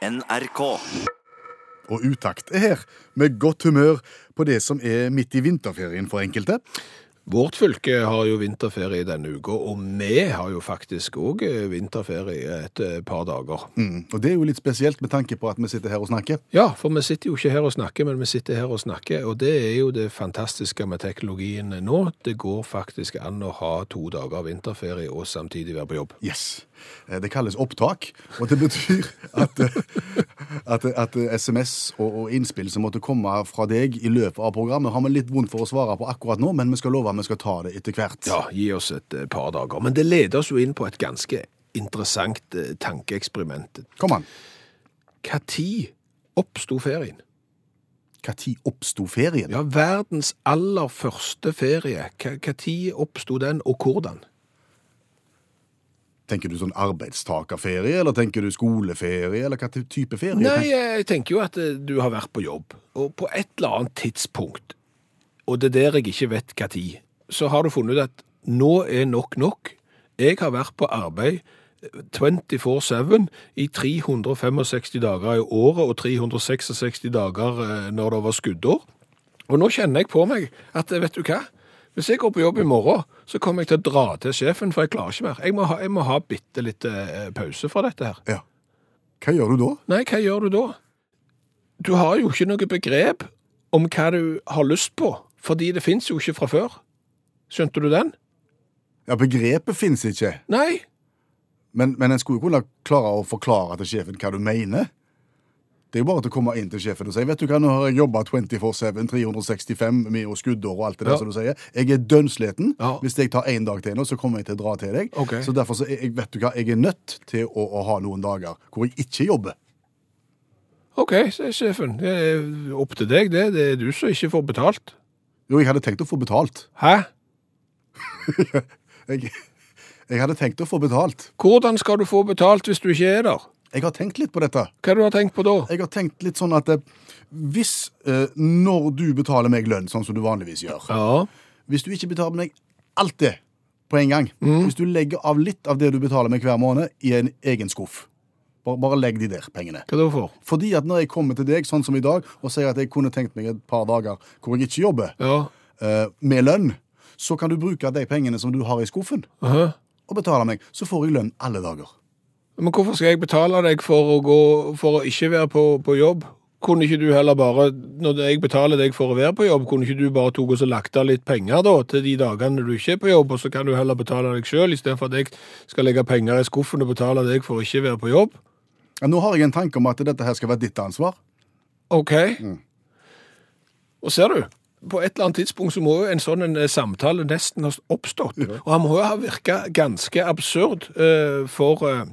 NRK. Og Utakt er her, med godt humør på det som er midt i vinterferien for enkelte. Vårt fylke har jo vinterferie denne uka, og vi har jo faktisk òg vinterferie et eh, par dager. Mm. Og det er jo litt spesielt med tanke på at vi sitter her og snakker. Ja, for vi sitter jo ikke her og snakker, men vi sitter her og snakker, og det er jo det fantastiske med teknologien nå. Det går faktisk an å ha to dager vinterferie og samtidig være på jobb. Yes. Eh, Det kalles opptak, og det betyr at, eh, at, at SMS og, og innspill som måtte komme fra deg i løpet av programmet, har vi litt vondt for å svare på akkurat nå, men vi skal love at vi skal ta det etter hvert. Ja, gi oss et eh, par dager. Men det leder oss jo inn på et ganske interessant tankeeksperiment. Kom an. Når oppsto ferien? Når oppsto ferien? Ja, verdens aller første ferie. Når oppsto den, og hvordan? Tenker du sånn arbeidstakerferie, eller tenker du skoleferie, eller hva type ferie? Nei, jeg tenker jo at eh, du har vært på jobb, og på et eller annet tidspunkt, og det er der jeg ikke vet hva tid, så har du funnet ut at nå er nok nok. Jeg har vært på arbeid 24-7 i 365 dager i året og 366 dager eh, når det var skuddår. Og nå kjenner jeg på meg at, vet du hva? Hvis jeg går på jobb i morgen, så kommer jeg til å dra til sjefen, for jeg klarer ikke mer. Jeg må ha, jeg må ha bitte litt eh, pause fra dette her. Ja. Hva gjør du da? Nei, hva gjør du da? Du har jo ikke noe begrep om hva du har lyst på, fordi det fins jo ikke fra før. Skjønte du den? Ja, begrepet finnes ikke, Nei. men, men en skulle jo kunne klare å forklare til sjefen hva du mener. Det er jo bare til å komme inn til sjefen og si vet du hva, nå har jeg jobba 24-7, 365 med og skuddår og alt det der Ja. som du sier. Jeg er dønnsliten. Ja. Hvis jeg tar én dag til nå, så kommer jeg til å dra til deg. Okay. Så derfor så jeg, vet du hva, jeg er nødt til å, å ha noen dager hvor jeg ikke jobber. OK, sier sjefen. Det er opp til deg, det. Det er du som ikke får betalt. Jo, jeg hadde tenkt å få betalt. Hæ? Jeg, jeg hadde tenkt å få betalt. Hvordan skal du få betalt hvis du ikke er der? Jeg har tenkt litt på dette. Hva du har tenkt på da? Jeg har tenkt litt sånn at eh, hvis, eh, når du betaler meg lønn, sånn som du vanligvis gjør, Ja. hvis du ikke betaler meg alt det på en gang, hvis du legger av litt av det du betaler meg hver måned i en egen skuff, bare, bare legg de der pengene. Hva da for? Fordi at når jeg kommer til deg, sånn som i dag, og sier at jeg kunne tenkt meg et par dager hvor jeg ikke jobber, Ja. eh, med lønn, så kan du bruke de pengene som du har i skuffen, Aha. og betale meg. Så får jeg lønn alle dager. Men hvorfor skal jeg betale deg for å, gå, for å ikke være på, på jobb? Kunne ikke du heller bare, når jeg betaler deg for å være på jobb, kunne ikke du bare tok og lagt av litt penger da, til de dagene du ikke er på jobb, og så kan du heller betale deg selv, i stedet for at jeg skal legge penger i skuffen og betale deg for å ikke være på jobb? Ja, nå har jeg en tanke om at dette her skal være ditt ansvar. Ok. Og ser du, på et eller annet tidspunkt så må jo en sånn en eh, samtale nesten ha oppstått. Og han må jo ha virket ganske absurd uh, for eh,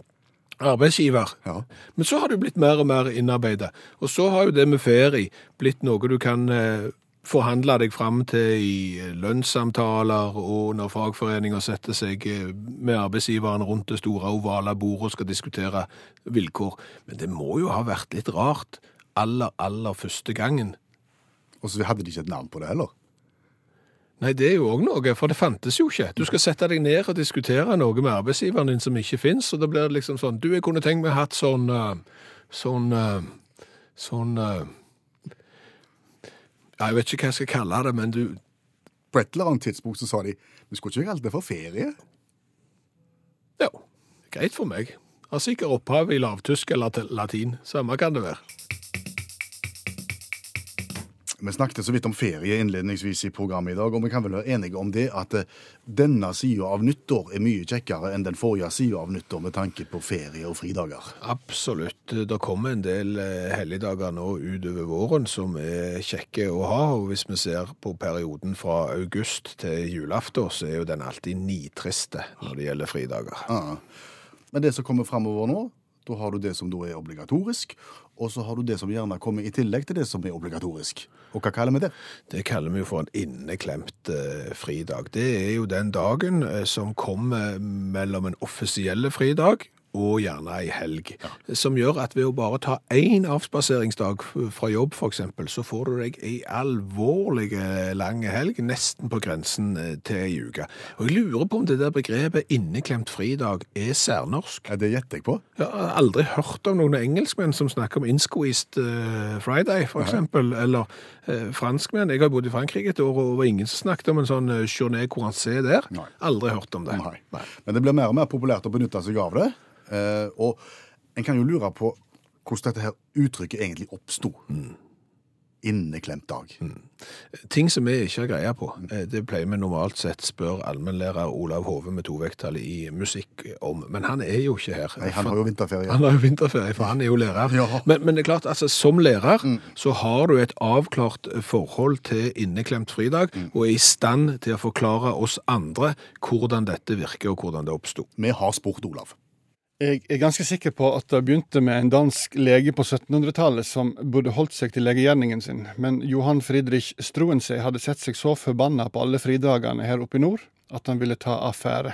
arbeidsgiver. Ja. Men så har det jo blitt mer og mer innarbeidet. Og så har jo det med ferie blitt noe du kan eh, forhandle deg fram til i eh, lønnssamtaler, og når fagforeninger setter seg eh, med arbeidsgiveren rundt det store ovale bordet og skal diskutere vilkår. Men det må jo ha vært litt rart aller, aller første gangen. Og så hadde de ikke et navn på det heller. Nei, det er jo òg noe, for det fantes jo ikke. Du skal sette deg ned og diskutere noe med arbeidsgiveren din som ikke fins, og da blir det liksom sånn Du, jeg kunne tenkt meg hatt sånn eh, Sånn eh, Sånn eh, ja, Jeg vet ikke hva jeg skal kalle det, men du På et eller annet tidspunkt så sa de vi skulle ikke kalle det for ferie. Ja, greit for meg. Har sikkert opphav i lavtysk eller latin. Samme kan det være. Vi snakket så vidt om ferie innledningsvis i programmet i dag, og vi kan vel være enige om det at eh, denne sida av nyttår er mye kjekkere enn den forrige sida av nyttår med tanke på ferie og fridager. Absolutt. Det kommer en del eh, helligdager nå utover våren som er kjekke å ha, og hvis vi ser på perioden fra august til julaften, så er jo den alltid nitriste når det gjelder fridager. Ja. Men det som kommer framover nå, da har du det som da er obligatorisk, og så har du det som gjerne kommer i tillegg til det som er obligatorisk. Og hva kaller vi det? Det kaller vi jo for en inneklemt eh, fridag. Det er jo den dagen eh, som kommer mellom en offisielle fridag og gjerne ei helg. Som gjør at ved å bare ta én avspaseringsdag fra jobb, f.eks., så får du deg ei alvorlig eh, lang helg, nesten på grensen eh, til ei uke. Og jeg lurer på om det der begrepet 'inneklemt fridag' er særnorsk. Ja, det gjetter jeg på. Jeg har aldri hørt om noen engelskmenn som snakker om 'insqueezed eh, Friday', eksempel, eller eh, franskmenn. Jeg har bodd i Frankrike et år, og det var ingen som snakket om en sånn journée courancée der. Nei. Aldri hørt om det. Nei. Men det blir mer og mer populært å benytte seg av det. Eh, og en kan jo lure på hvordan dette her uttrykket egentlig oppsto. Inneklemt dag. Ting som vi ikke har greie på, eh, det pleier vi normalt sett spør allmennlærer Olav Hove med tovekttall i musikk om. Men han er jo ikke her. Nei, han har jo vinterferie. Han har jo vinterferie, for han er jo lærer. Ja. Men, men det er klart, altså, som lærer så har du et avklart forhold til inneklemt fridag, og er i stand til å forklare oss andre hvordan dette virker, og hvordan det oppsto. Vi har spurt Olav. Jeg er ganske sikker på at det begynte med en dansk lege på 1700-tallet som burde holdt seg til legegjerningen sin, men Johan Friedrich Struensee hadde sett seg så forbanna på alle fridagene her oppe i nord at han ville ta affære.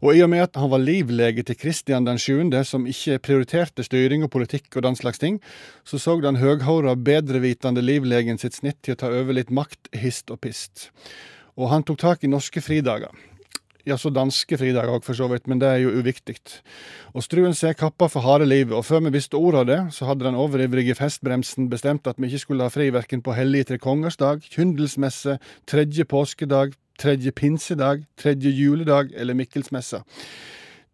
Og i og med at han var livlege til Kristian den 7., som ikke prioriterte styring og politikk og den slags ting, så så den høghåra, bedrevitende livlegen sitt snitt til å ta over litt makt, hist og pist. Og han tok tak i norske fridager. Ja, så danske fridager òg, for så vidt, men det er jo uviktig. Og Struen seg kappa for harde livet, og før vi visste ordet av det, så hadde den overivrige festbremsen bestemt at vi ikke skulle ha fri verken på hellige tre kongers dag, kyndelsmesse, tredje påskedag, tredje pinsedag, tredje juledag eller Mikkelsmessa.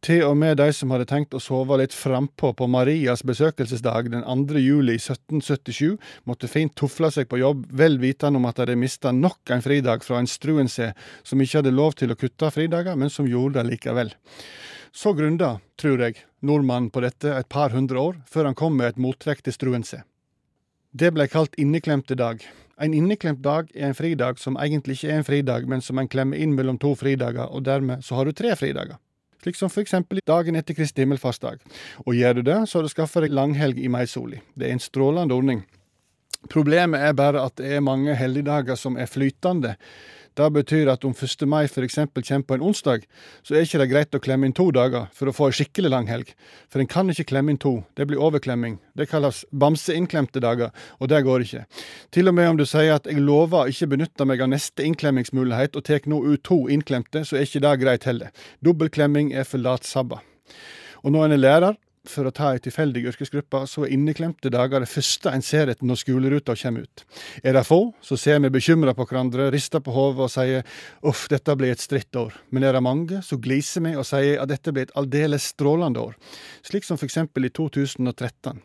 Til og med de som hadde tenkt å sove litt frampå på Marias besøkelsesdag den 2. juli 1777, måtte fint tufle seg på jobb, vel vitende om at de hadde mista nok en fridag fra en struense som ikke hadde lov til å kutte fridager, men som gjorde det likevel. Så grunda, tror jeg, nordmannen på dette et par hundre år, før han kom med et mottrekk til struense. Det ble kalt inneklemte dag. En inneklemt dag er en fridag som egentlig ikke er en fridag, men som en klemmer inn mellom to fridager, og dermed så har du tre fridager. Slik som eksempel dagen etter Kristi himmelfartsdag. Og gjør du det, så har du skaffa deg langhelg i meisoli. Det er en strålende ordning. Problemet er bare at det er mange helligdager som er flytende. Det betyr at om 1. mai f.eks. kommer på en onsdag, så er ikke det greit å klemme inn to dager for å få ei skikkelig lang helg. For en kan ikke klemme inn to, det blir overklemming. Det kalles bamseinnklemte dager, og det går ikke. Til og med om du sier at jeg lover å ikke benytte meg av neste innklemmingsmulighet og tar nå ut to innklemte, så er ikke det greit heller. Dobbeltklemming er for lat sabba. Og når en er lærer, for å ta ei tilfeldig yrkesgruppe, så er inneklemte dager det første en ser etter når skoleruta kommer ut. Er det få, så ser vi bekymra på hverandre, rister på hodet og sier uff, dette blir et stritt år. Men er det mange, så gliser vi og sier at dette blir et aldeles strålende år. Slik som eksempel i 2013.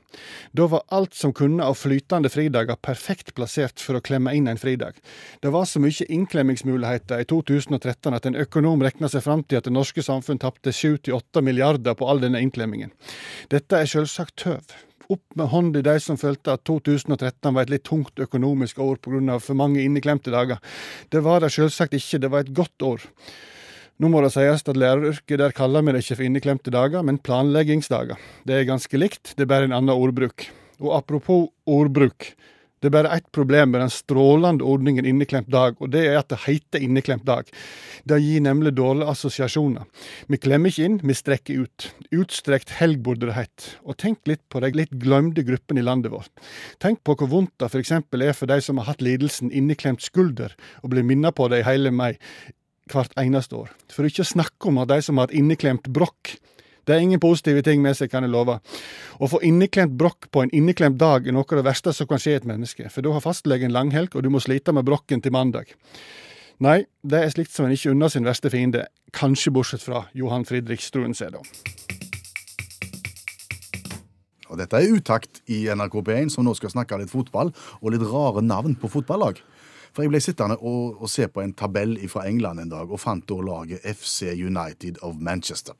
Da var alt som kunne av flytende fridager perfekt plassert for å klemme inn en fridag. Det var så mye innklemmingsmuligheter i 2013 at en økonom regna seg fram til at det norske samfunn tapte 7-8 milliarder på all denne innklemmingen. Dette er selvsagt tøv. Opp med hånd i de som følte at 2013 var et litt tungt økonomisk år pga. for mange inneklemte dager. Det var det selvsagt ikke, det var et godt år. Nå må det sies at læreryrket der kaller vi det ikke for inneklemte dager, men planleggingsdager. Det er ganske likt, det er bare en annen ordbruk. Og apropos ordbruk. Det er bare ett problem med den strålende ordningen inneklemt dag, og det er at det heter inneklemt dag. Det gir nemlig dårlige assosiasjoner. Vi klemmer ikke inn, vi strekker ut. Utstrekt helg burde det hett. Og tenk litt på de litt glemte gruppene i landet vårt. Tenk på hvor vondt det f.eks. er for de som har hatt lidelsen inneklemt skulder, og blir minnet på det i hele mai hvert eneste år. For ikke å snakke om at de som har inneklemt brokk. Det er ingen positive ting med seg, kan jeg love. Å få inneklemt brokk på en inneklemt dag er noe av det verste som kan skje et menneske, for da har fastlegen langhelg, og du må slite med brokken til mandag. Nei, det er slikt som en ikke unner sin verste fiende, kanskje bortsett fra Johan Fridrik Struensee, da. Og dette er utakt i NRK P1, som nå skal snakke litt fotball, og litt rare navn på fotballag. For jeg ble sittende og, og se på en tabell fra England en dag, og fant da laget FC United of Manchester.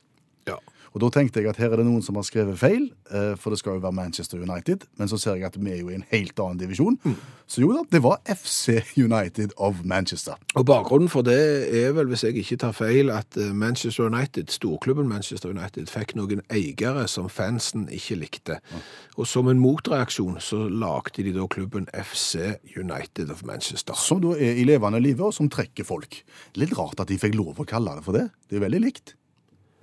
Ja. Og da tenkte jeg at her er det noen som har skrevet feil, eh, for det skal jo være Manchester United. Men så ser jeg at vi er jo i en helt annen divisjon. Så jo da, det var FC United of Manchester. Og bakgrunnen for det er vel, hvis jeg ikke tar feil, at eh, Manchester United, storklubben Manchester United, fikk noen eiere som fansen ikke likte. Og som en motreaksjon så lagde de da klubben FC United of Manchester. Som da er i levende live, og som trekker folk. Litt rart at de fikk lov å kalle det for det. Det er veldig likt.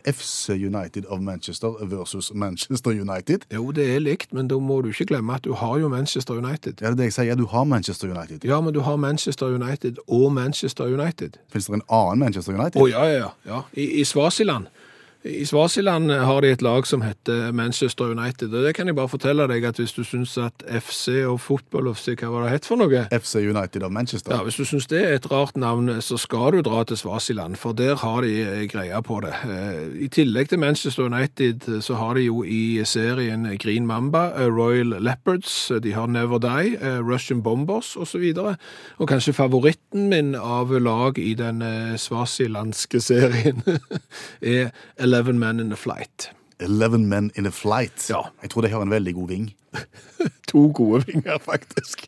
FC United of Manchester versus Manchester United. Jo, det er likt, men da må du ikke glemme at du har jo Manchester United. Ja, det er det jeg sier. Du har Manchester United. Ja, men du har Manchester United og Manchester United. Fins det en annen Manchester United? Å, ja, ja, ja. ja. I, I Svasiland i Svasiland har de et lag som heter Manchester United, og det kan jeg bare fortelle deg at hvis du syns at FC og fotball-FC, hva var det het for noe? FC United of Manchester. Ja, Hvis du syns det er et rart navn, så skal du dra til Svasiland, for der har de eh, greia på det. Eh, I tillegg til Manchester United så har de jo i serien Green Mamba, eh, Royal Leopards, de har Never Die, Russian Bombers osv. Og, og kanskje favoritten min av lag i den svasilandske serien er Eleven Men in a Flight. Eleven Men in a Flight. Ja. Jeg tror de har en veldig god ving. to gode vinger, faktisk.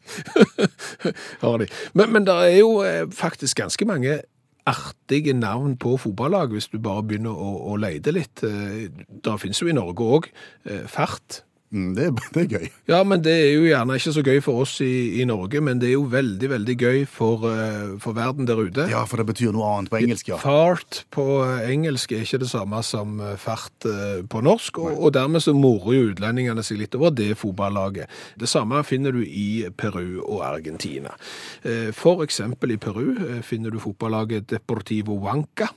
har de. Men, men det er jo eh, faktisk ganske mange artige navn på fotballag, hvis du bare begynner å, å lete litt. Eh, det finnes jo i Norge òg eh, Fart. Mm, det, det, er gøy. Ja, men det er jo gjerne ikke så gøy for oss i, i Norge, men det er jo veldig, veldig gøy for, uh, for, verden der ute. Ja, for det betyr noe annet på engelsk, ja. Fart på engelsk er ikke det samme som eh, fart på norsk, og, og, dermed så morer jo utlendingene seg litt over det fotballaget. Det samme finner du i Peru og Argentina. For eksempel i Peru finner du fotballaget Deportivo Huanca.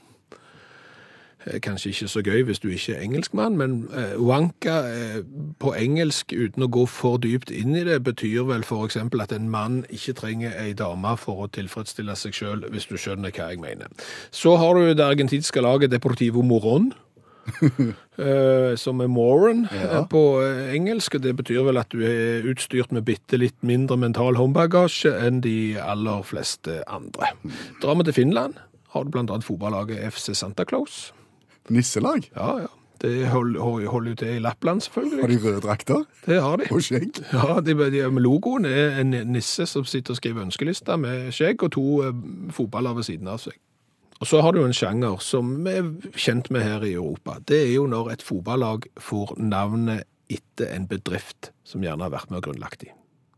Eh, kanskje ikke så gøy hvis du ikke er engelskmann, men eh, wanka eh, på engelsk, uten å gå for dypt inn i det, betyr vel f.eks. at en mann ikke trenger ei dame for å tilfredsstille seg sjøl, hvis du skjønner hva jeg mener. Så har du det argentinske laget Deportivo Moron. som er moron ja. på engelsk. Det betyr vel at du er utstyrt med bitte litt mindre mental håndbagasje enn de aller fleste andre. Drar vi til Finland, har du bl.a. fotballaget FC Santa Claus. Nisselag? Ja, ja. Det holder jo til i Lappland, selvfølgelig. Har de røde drakter? Det har de. Og skjegg? Ja, de, de, med logoen er en nisse som sitter og skriver ønskelister med skjegg og to eh, fotballer ved siden av seg. Og så har du en sjanger som vi er kjent med her i Europa. Det er jo når et fotballag får navnet etter en bedrift som gjerne har vært med og grunnlagt i.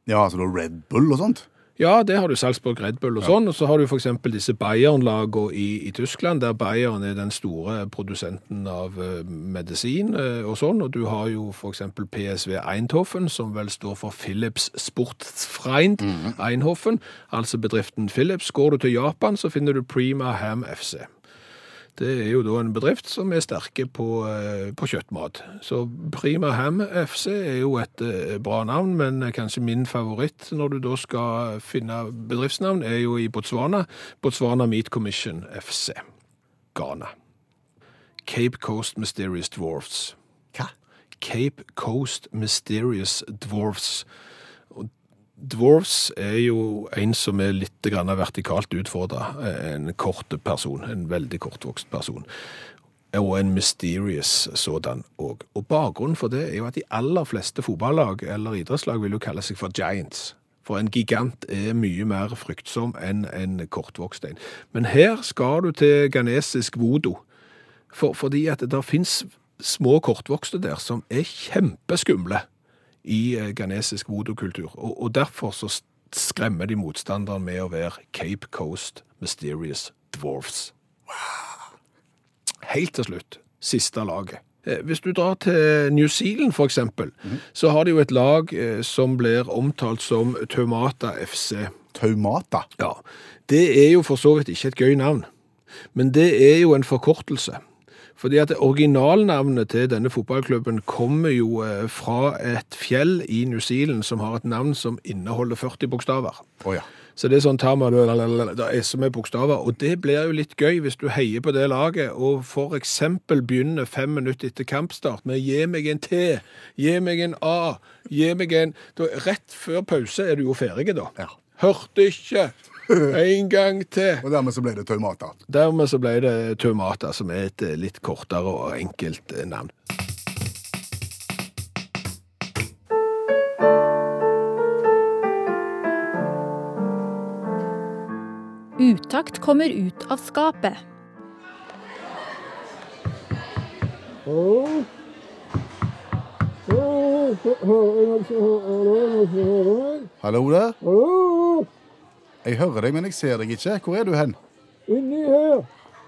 Ja, altså Red Bull og sånt? Ja, det har du Salzburg Red Bull og sånn. Og så har du f.eks. disse Bayern-lagene i, i, Tyskland, der Bayern er den store produsenten av uh, medisin uh, og sånn. Og du har jo f.eks. PSV Eindhoven, som vel står for Philips Sportfreind mm. Eindhoven, altså bedriften Philips. Går du til Japan, så finner du Prima Ham FC. Det er jo da en bedrift som er sterke på, eh, på kjøttmat. Så Prima Ham FC er jo et eh, bra navn, men kanskje min favoritt når du da skal finne bedriftsnavn, er jo i Botswana. Botswana Meat Commission FC. Ghana. Cape Coast Mysterious Dwarfs. Hva? Cape Coast Mysterious Dwarfs. Dwarfs er jo en som er litt vertikalt utfordra. En kort person, en veldig kortvokst person. Og en mysterious sådan òg. Og bakgrunnen for det er jo at de aller fleste fotballag eller idrettslag vil jo kalle seg for giants. For en gigant er mye mer fryktsom enn en kortvokst en. Men her skal du til ghanesisk vodo. For, fordi at det fins små kortvokste der som er kjempeskumle i eh, ghanesisk voodoo-kultur. Og, og, derfor så skremmer de motstanderen med å være Cape Coast Mysterious Dwarfs. Helt til slutt, siste laget. Eh, hvis du drar til New Zealand, for eksempel, -hmm. så har de jo et lag eh, som blir omtalt som Taumata FC. Taumata? Ja. Det er jo for så vidt ikke et gøy navn, men det er jo en forkortelse. Fordi at Originalnavnet til denne fotballklubben kommer jo eh, fra et fjell i New Zealand som har et navn som inneholder 40 bokstaver. Oh, ja. Så det er sånn tama, det er så er bokstaver. Og det blir jo litt gøy hvis du heier på det laget og f.eks. begynner fem minutter etter kampstart med 'gi meg en T', 'gi meg en A', 'gi meg en da, Rett før pause er du jo ferdig, da. Ja. Hørte ikke! En gang til. Og dermed så ble det Taumata. Dermed så ble det Taumata, som er et eh, litt kortere og enkelt eh, navn. Utakt kommer ut av skapet. Hallo der. Jeg hører deg, men jeg ser deg ikke. Hvor er du hen? Inni her.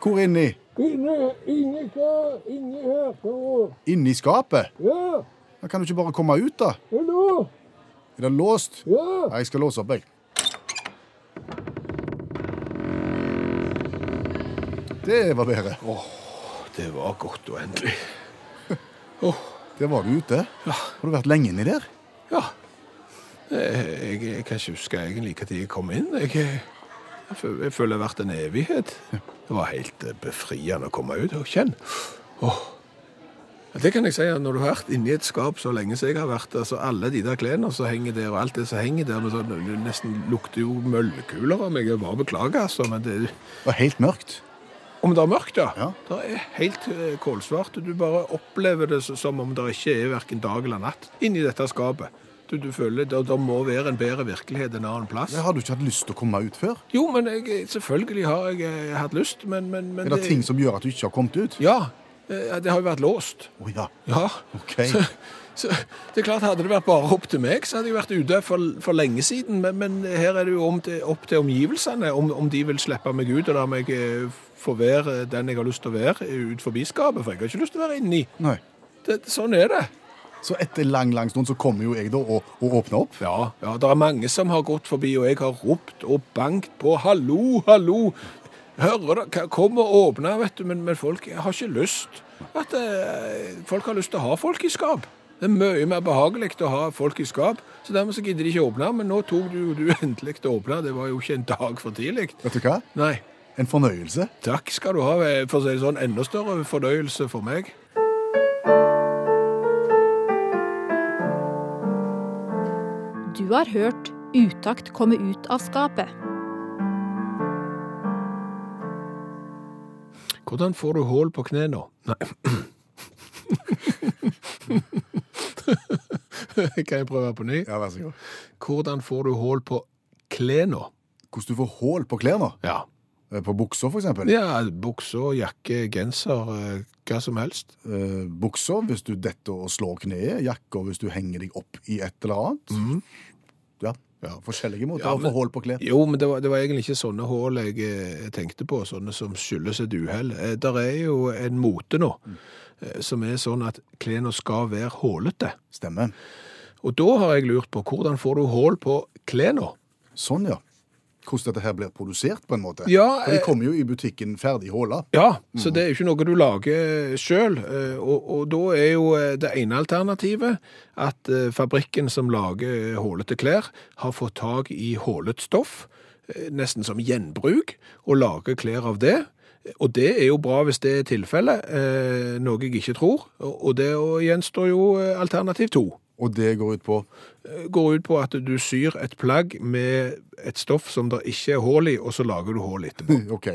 Hvor inni? Inni, inni, her. inni her. Så, Inni skapet? ja, Da kan du ikke bare komme ut, da? hallo, Er det låst? ja. Nei, jeg skal låse opp, jeg. Det var bedre. Det var godt og endelig. Der var du ute. Har du vært lenge inni der? Ja. Jeg, jeg, kan ikke huske egentlig når jeg kom inn. Jeg, jeg, jeg føler det har vært en evighet. Det var helt eh, befriende å komme ut og kjenne. Åh. Ja, Det kan jeg si, at når du har vært inni et skap så lenge som jeg har vært, altså alle de der klærne som henger der, og alt det som henger der, men så, det nesten lukter jo møllekuler av meg. Jeg bare beklager, altså, men det, var helt mørkt. om det er mørkt, ja. Ja. Det er helt eh, kålsvart. Du bare opplever det som om det ikke er hverken dag eller natt inni dette skapet. Du, du føler det, det må være en bedre virkelighet en annen plass. Jeg har du ikke hatt lyst til å komme ut før. Jo, men jeg, selvfølgelig har jeg eh, hatt lyst, men, men, men Er det ting som gjør at du ikke har kommet ut? Ja, eh, det har jo vært låst. Å ja. Ja. OK. Så, så det er klart, Hadde det vært bare opp til meg, så hadde jeg vært ute for, for lenge siden. Men, men her er det jo om til, opp til omgivelsene, om, om de vil slippe meg ut og la meg eh, få være den jeg har lyst til å være ut forbi skapet. For jeg har ikke lyst til å være inni. Nei. Det, sånn er det. Så etter lang, lang stund så kommer jo jeg da og, og åpner opp. Ja, ja, det er mange som har gått forbi, og jeg har ropt og bankt på 'hallo, hallo'. Hører dere? Kom og åpne, vet du, men, men folk har ikke lyst. At eh, Folk har lyst til å ha folk i skap. Det er mye mer behagelig å ha folk i skap, så dermed så gidder de ikke åpne. Men nå tok du du endelig til å åpne, det var jo ikke en dag for tidlig. Vet du hva? Nei, En fornøyelse. takk skal du ha, for å si det sånn, enda større fornøyelse for meg. Du har hørt Utakt komme ut av skapet. Hvordan får du hull på knærne? Nei. kan jeg prøve på ny? Ja, vær så god. Hvordan får du hull på klærne? Hvordan du får hull på klærne. Ja. Eh, På buksa, eksempel. ja, bukser, jakke, genser, eh, hva som helst. Eh, buksa hvis du detter og slår kneet. Jakka hvis du henger deg opp i et eller annet. Ja, ja, forskjellige måter ja, men, å få hull på klær. Jo, men det var, det var egentlig ikke sånne hull jeg jeg, tenkte på, sånne som skyldes et uhell. Eh, Der er jo en mote nå, mm. som er sånn at klærne skal være hullete. Stemmer. Og da har jeg lurt på, hvordan får du hull på klærne? Sånn, ja. Hvordan dette her blir produsert, på en måte. Ja, For de eh, kommer jo i butikken ferdig håla. Ja, så det er jo ikke noe du lager sjøl. Og, og da er jo eh, det ene alternativet at eh, fabrikken som lager hålete klær, har fått tak i hålet stoff, eh, nesten som gjenbruk, og lager klær av det. Og det er jo bra hvis det er tilfellet, eh, noe jeg ikke tror. Og det gjenstår jo eh, alternativ to. Og det går ut på Går ut på at du syr et plagg med et stoff som det ikke er hull i, og så lager du hull etterpå. OK.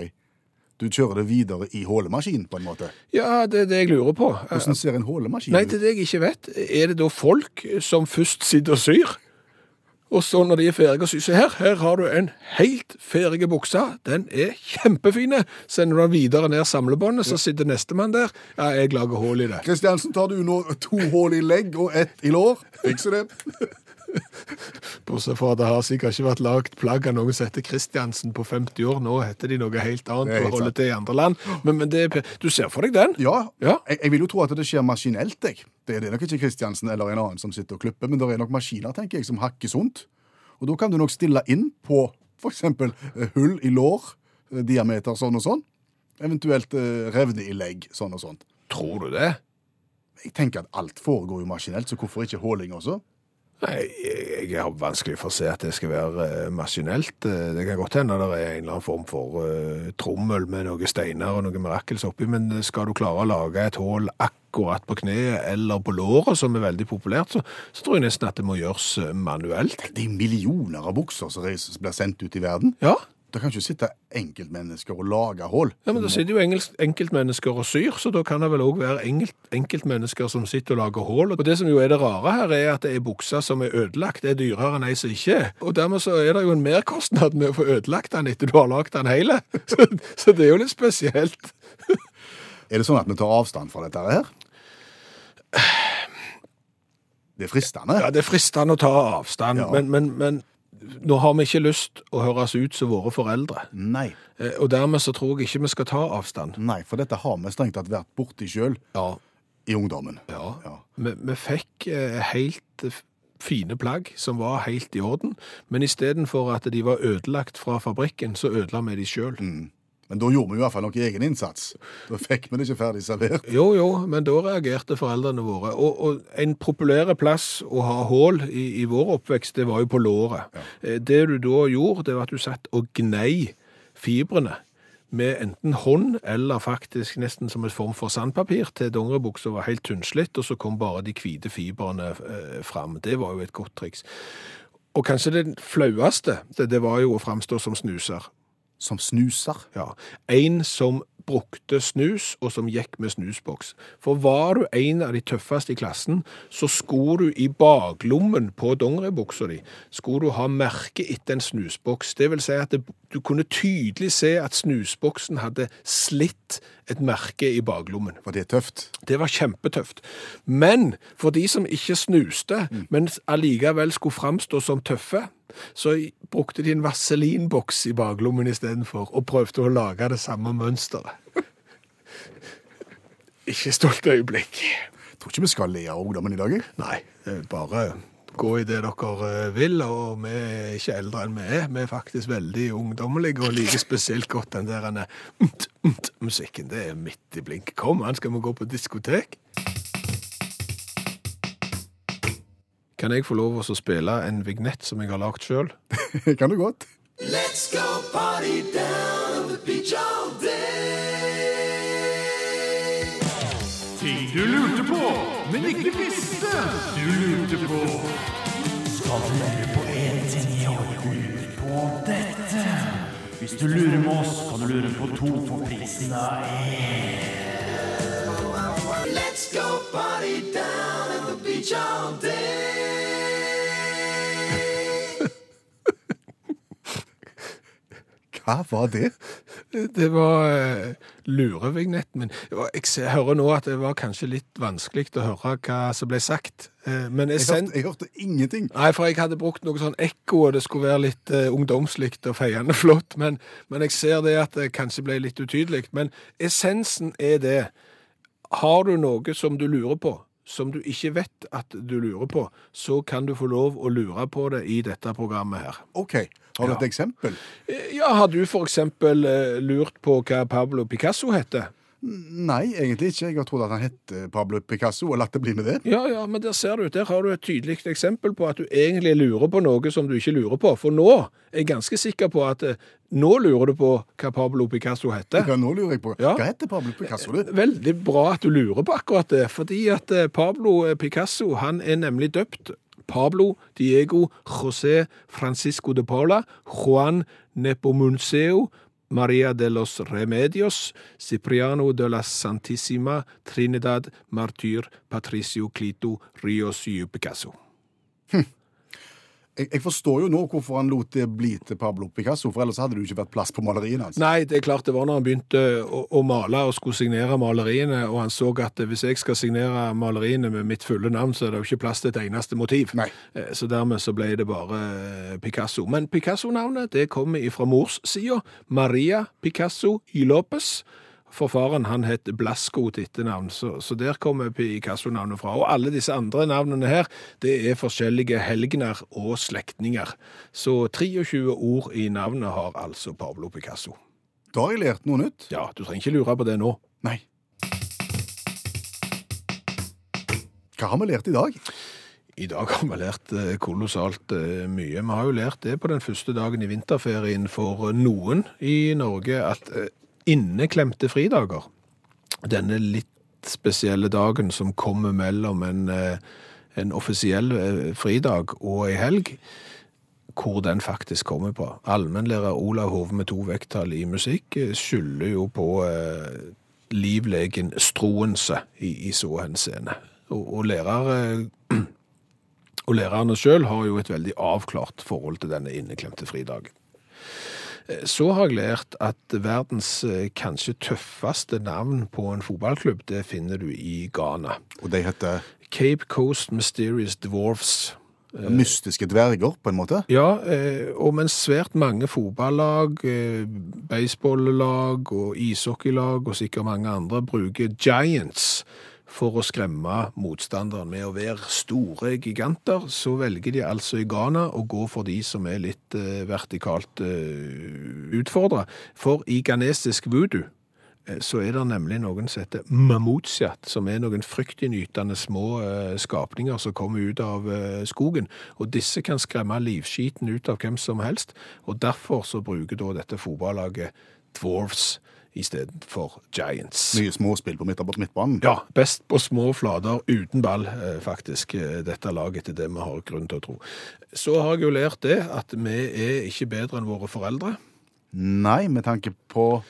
Du kjører det videre i hålemaskin, på en måte. Ja, det er det jeg lurer på. Hvordan ser en hålemaskin Nei, ut? det er det jeg ikke vet. Er det da folk som først sitter og syr? Og så når de er ferdige å sy Se her, her har du en helt ferdig bukse. Den er kjempefine. Sender du den videre ned samlebåndet, så sitter nestemann der. Ja, jeg lager hull i det. Kristiansen, tar du nå to hull i legg og ett i lår? Fikser det. Bortsett fra at det har sikkert ikke vært lagd plagg av noen som heter Kristiansen på 50 år. Nå heter de noe helt annet og holder til i andre land. Men, men det, du ser for deg den? Ja, Ja. Jeg, jeg vil jo tro at det skjer maskinelt. Jeg. Det er det nok ikke Kristiansen eller en annen som sitter og klipper, men det er nok maskiner tenker jeg, som hakker sunt. Og da kan du nok stille inn på f.eks. hull i lår, eh, diameter sånn og sånn. Eventuelt eh, revne i legg, sånn og sånt. Tror du det? Jeg tenker at alt foregår jo maskinelt, så hvorfor ikke håling også? Nei, jeg, har vanskelig for å se at det skal være eh, maskinelt. Eh, Det kan godt hende det er en eller annen form for eh, trommel med noen steiner og noe mirakels oppi, men skal du klare å lage et hull akkurat på kneet eller på låret, som er veldig populært, så, så tror jeg nesten at det må gjøres manuelt. Det er millioner av bukser som blir sendt ut i verden. Ja, Det kan ikke sitte enkeltmennesker og lage hull. ja men det sitter jo enkeltmennesker og syr, så da kan det vel òg være enkelt, enkeltmennesker som sitter og lager hull. Og det som jo er det rare her, er at det er bukser som er ødelagt, det er dyrere enn ei som ikke er. Og dermed så er det jo en merkostnad med å få ødelagt den etter du har lagd den hele. Så, så det er jo litt spesielt. Er det sånn at vi tar avstand fra dette her? Det er fristende. Ja, det er fristende å ta avstand, Ja. men, men, men Nå har vi ikke lyst å høres ut som våre foreldre, Nei. eh, og dermed så tror jeg ikke vi skal ta avstand. Nei, for dette har vi strengt tatt vært borti sjøl Ja, i ungdommen. ja. Ja. Vi, vi fikk eh, helt eh, fine plagg som var helt i orden, men istedenfor at de var ødelagt fra fabrikken, så ødela vi de sjøl. Men da gjorde vi i hvert fall noe egen innsats. Da fikk vi det ikke ferdig servert. Jo, jo, men da reagerte foreldrene våre. Og, og en populær plass å ha hull i, i vår oppvekst, det var jo på låret. Ja. Det du da gjorde, det var at du satt og gnei fibrene med enten hånd eller faktisk nesten som en form for sandpapir til dongeribuksa var helt tynnslitt, og så kom bare de hvite fibrene eh, fram. Det var jo et godt triks. Og kanskje det flaueste, det, det var jo å framstå som snuser. Som snuser. Ja, en som brukte snus, og som gikk med snusboks. For var du en av de tøffeste i klassen, så skulle du i baklommen på dongeribuksa di, skulle du ha merke etter en snusboks. Det vil si at det, du kunne tydelig se at snusboksen hadde slitt et merke i baklommen. Var det tøft. Det var kjempetøft. Men for de som ikke snuste, men allikevel skulle framstå som tøffe, så brukte de en vaselinboks i baklommen istedenfor, og prøvde å lage det samme mønsteret. ikke stolt øyeblikk. Jeg tror ikke vi skal le av ungdommen i dag. jeg. Nei, er bare gå i det dere eh, vil, og vi er ikke eldre enn vi er. Vi er faktisk veldig ungdommelige og liker spesielt godt den der umt, musikken. Det er midt i blink. Kom an, skal vi gå på diskotek? Kan jeg få lov å spille en vignett som jeg har lagd sjøl? kan du godt. Let's go party down the beach all day. Ting du lurte på, men ikke visste du lurte på. Skal du lure på en ting i år, lurer på dette. Hvis du lurer med oss, kan du lure på to for prisen av én. Let's go party down Hva var det? Det var uh, lurevignetten min. Jeg hører nå at det var kanskje litt vanskelig å høre hva som ble sagt. Eh, men Jeg hørte, jeg hørte ingenting. Nei, for jeg hadde brukt noe sånn ekko, og det skulle være litt uh, ungdomslikt og feiende flott. Men, men jeg ser det at det kanskje ble litt utydelig. Men essensen er det. Har du noe som du lurer på, som du ikke vet at du lurer på, så kan du få lov å lure på det i dette programmet her. OK. Har du Ja. et eksempel? Eh, Ja, har du for eksempel eh, lurt på hva Pablo Picasso heter? Nei, egentlig ikke. Jeg har trodd at han het Pablo Picasso, og latt det bli med det. Ja, ja, men der ser du, der har du et tydelig eksempel på at du egentlig lurer på noe som du ikke lurer på. For nå er jeg ganske sikker på at eh, nå lurer du på hva Pablo Picasso heter. Ja, nå lurer jeg på. Ja. Hva heter Pablo Picasso, du? Veldig bra at du lurer på akkurat det, fordi at eh, Pablo Picasso, han er nemlig døpt Pablo Diego José Francisco de Paula Juan Nepomuceo Maria de los Remedios Cipriano de la Santissima Trinidad Martyr Patricio Clito Rios y Picasso. Jeg, jeg forstår jo nå hvorfor han lot det bli til Pablo Picasso, for ellers hadde det jo ikke vært plass på maleriene hans. Nei, det er klart det var når han begynte å, å male og skulle signere maleriene, og han så at hvis jeg skal signere maleriene med mitt fulle navn, så er det jo ikke plass til et eneste motiv. Nei. Eh, Så dermed så ble det bare eh, Picasso. Men Picasso-navnet det kommer ifra mors sida. Maria Picasso y Lopez. For faren han het Blasco til etternavn, så, så der kommer Picasso-navnet fra. Og alle disse andre navnene her, det er forskjellige helgener og slektninger. Så 23 ord i navnet har altså Pablo Picasso. Da har jeg lært noe nytt. Ja, du trenger ikke lure på det nå. Nei. Hva har vi lært i dag? I dag har vi lært eh, kolossalt eh, mye. Vi har jo lært det på den første dagen i vinterferien for noen i Norge at eh, inneklemte fridager, denne litt spesielle dagen som kommer mellom en, eh, en offisiell eh, fridag og ei helg, hvor den faktisk kommer på. Allmennlærer Olav Hove med to vekttall i musikk eh, skylder jo på eh, livlegen Stroense i, i så henseende. Og, og lærer eh, og lærerne sjøl har jo et veldig avklart forhold til denne inneklemte fridagen. Eh, Så har jeg lært at verdens eh, kanskje tøffeste navn på en fotballklubb, det finner du i Ghana. Og de heter Cape Coast Mysterious Dwarfs. Mystiske dverger, på en måte. Ja, eh, og mens svært mange fotballag, eh, baseballag og ishockeylag og sikkert mange andre bruker giants for å skremme motstanderen med å være store giganter, så velger de altså i Ghana å gå for de som er litt eh, vertikalt eh, utfordra. For i ghanesisk voodoo eh, så er det nemlig noen som heter mammutsjat, som er noen fryktinngytende små eh, skapninger som kommer ut av eh, skogen. Og disse kan skremme livskiten ut av hvem som helst, og derfor så bruker da dette fotballaget dwarfs istedenfor giants. Mye småspill på midt, midtbanen. Ja, best på små flater uten ball, eh, faktisk, eh, dette laget etter det vi har grunn til å tro. Så har jeg jo lært det, at vi er ikke bedre enn våre foreldre. Nei, med tanke på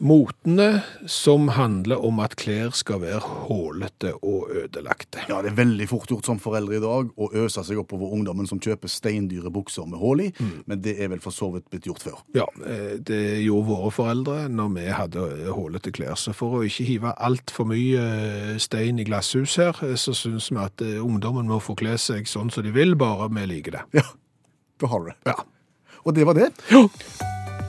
Motene som handler om at klær skal være hålete og ødelagte. Ja, det er veldig fort gjort som foreldre i dag å øse seg oppover ungdommen som kjøper steindyre bukser med hull i, men det er vel for så vidt blitt gjort før. Ja, eh, det gjorde våre foreldre når vi hadde hålete klær. Så for å ikke hive altfor mye eh, stein i glasshus her, eh, så syns vi at eh, ungdommen må få kle seg sånn som de vil, bare vi liker det. Ja, da har du det. Ja. Og det var det.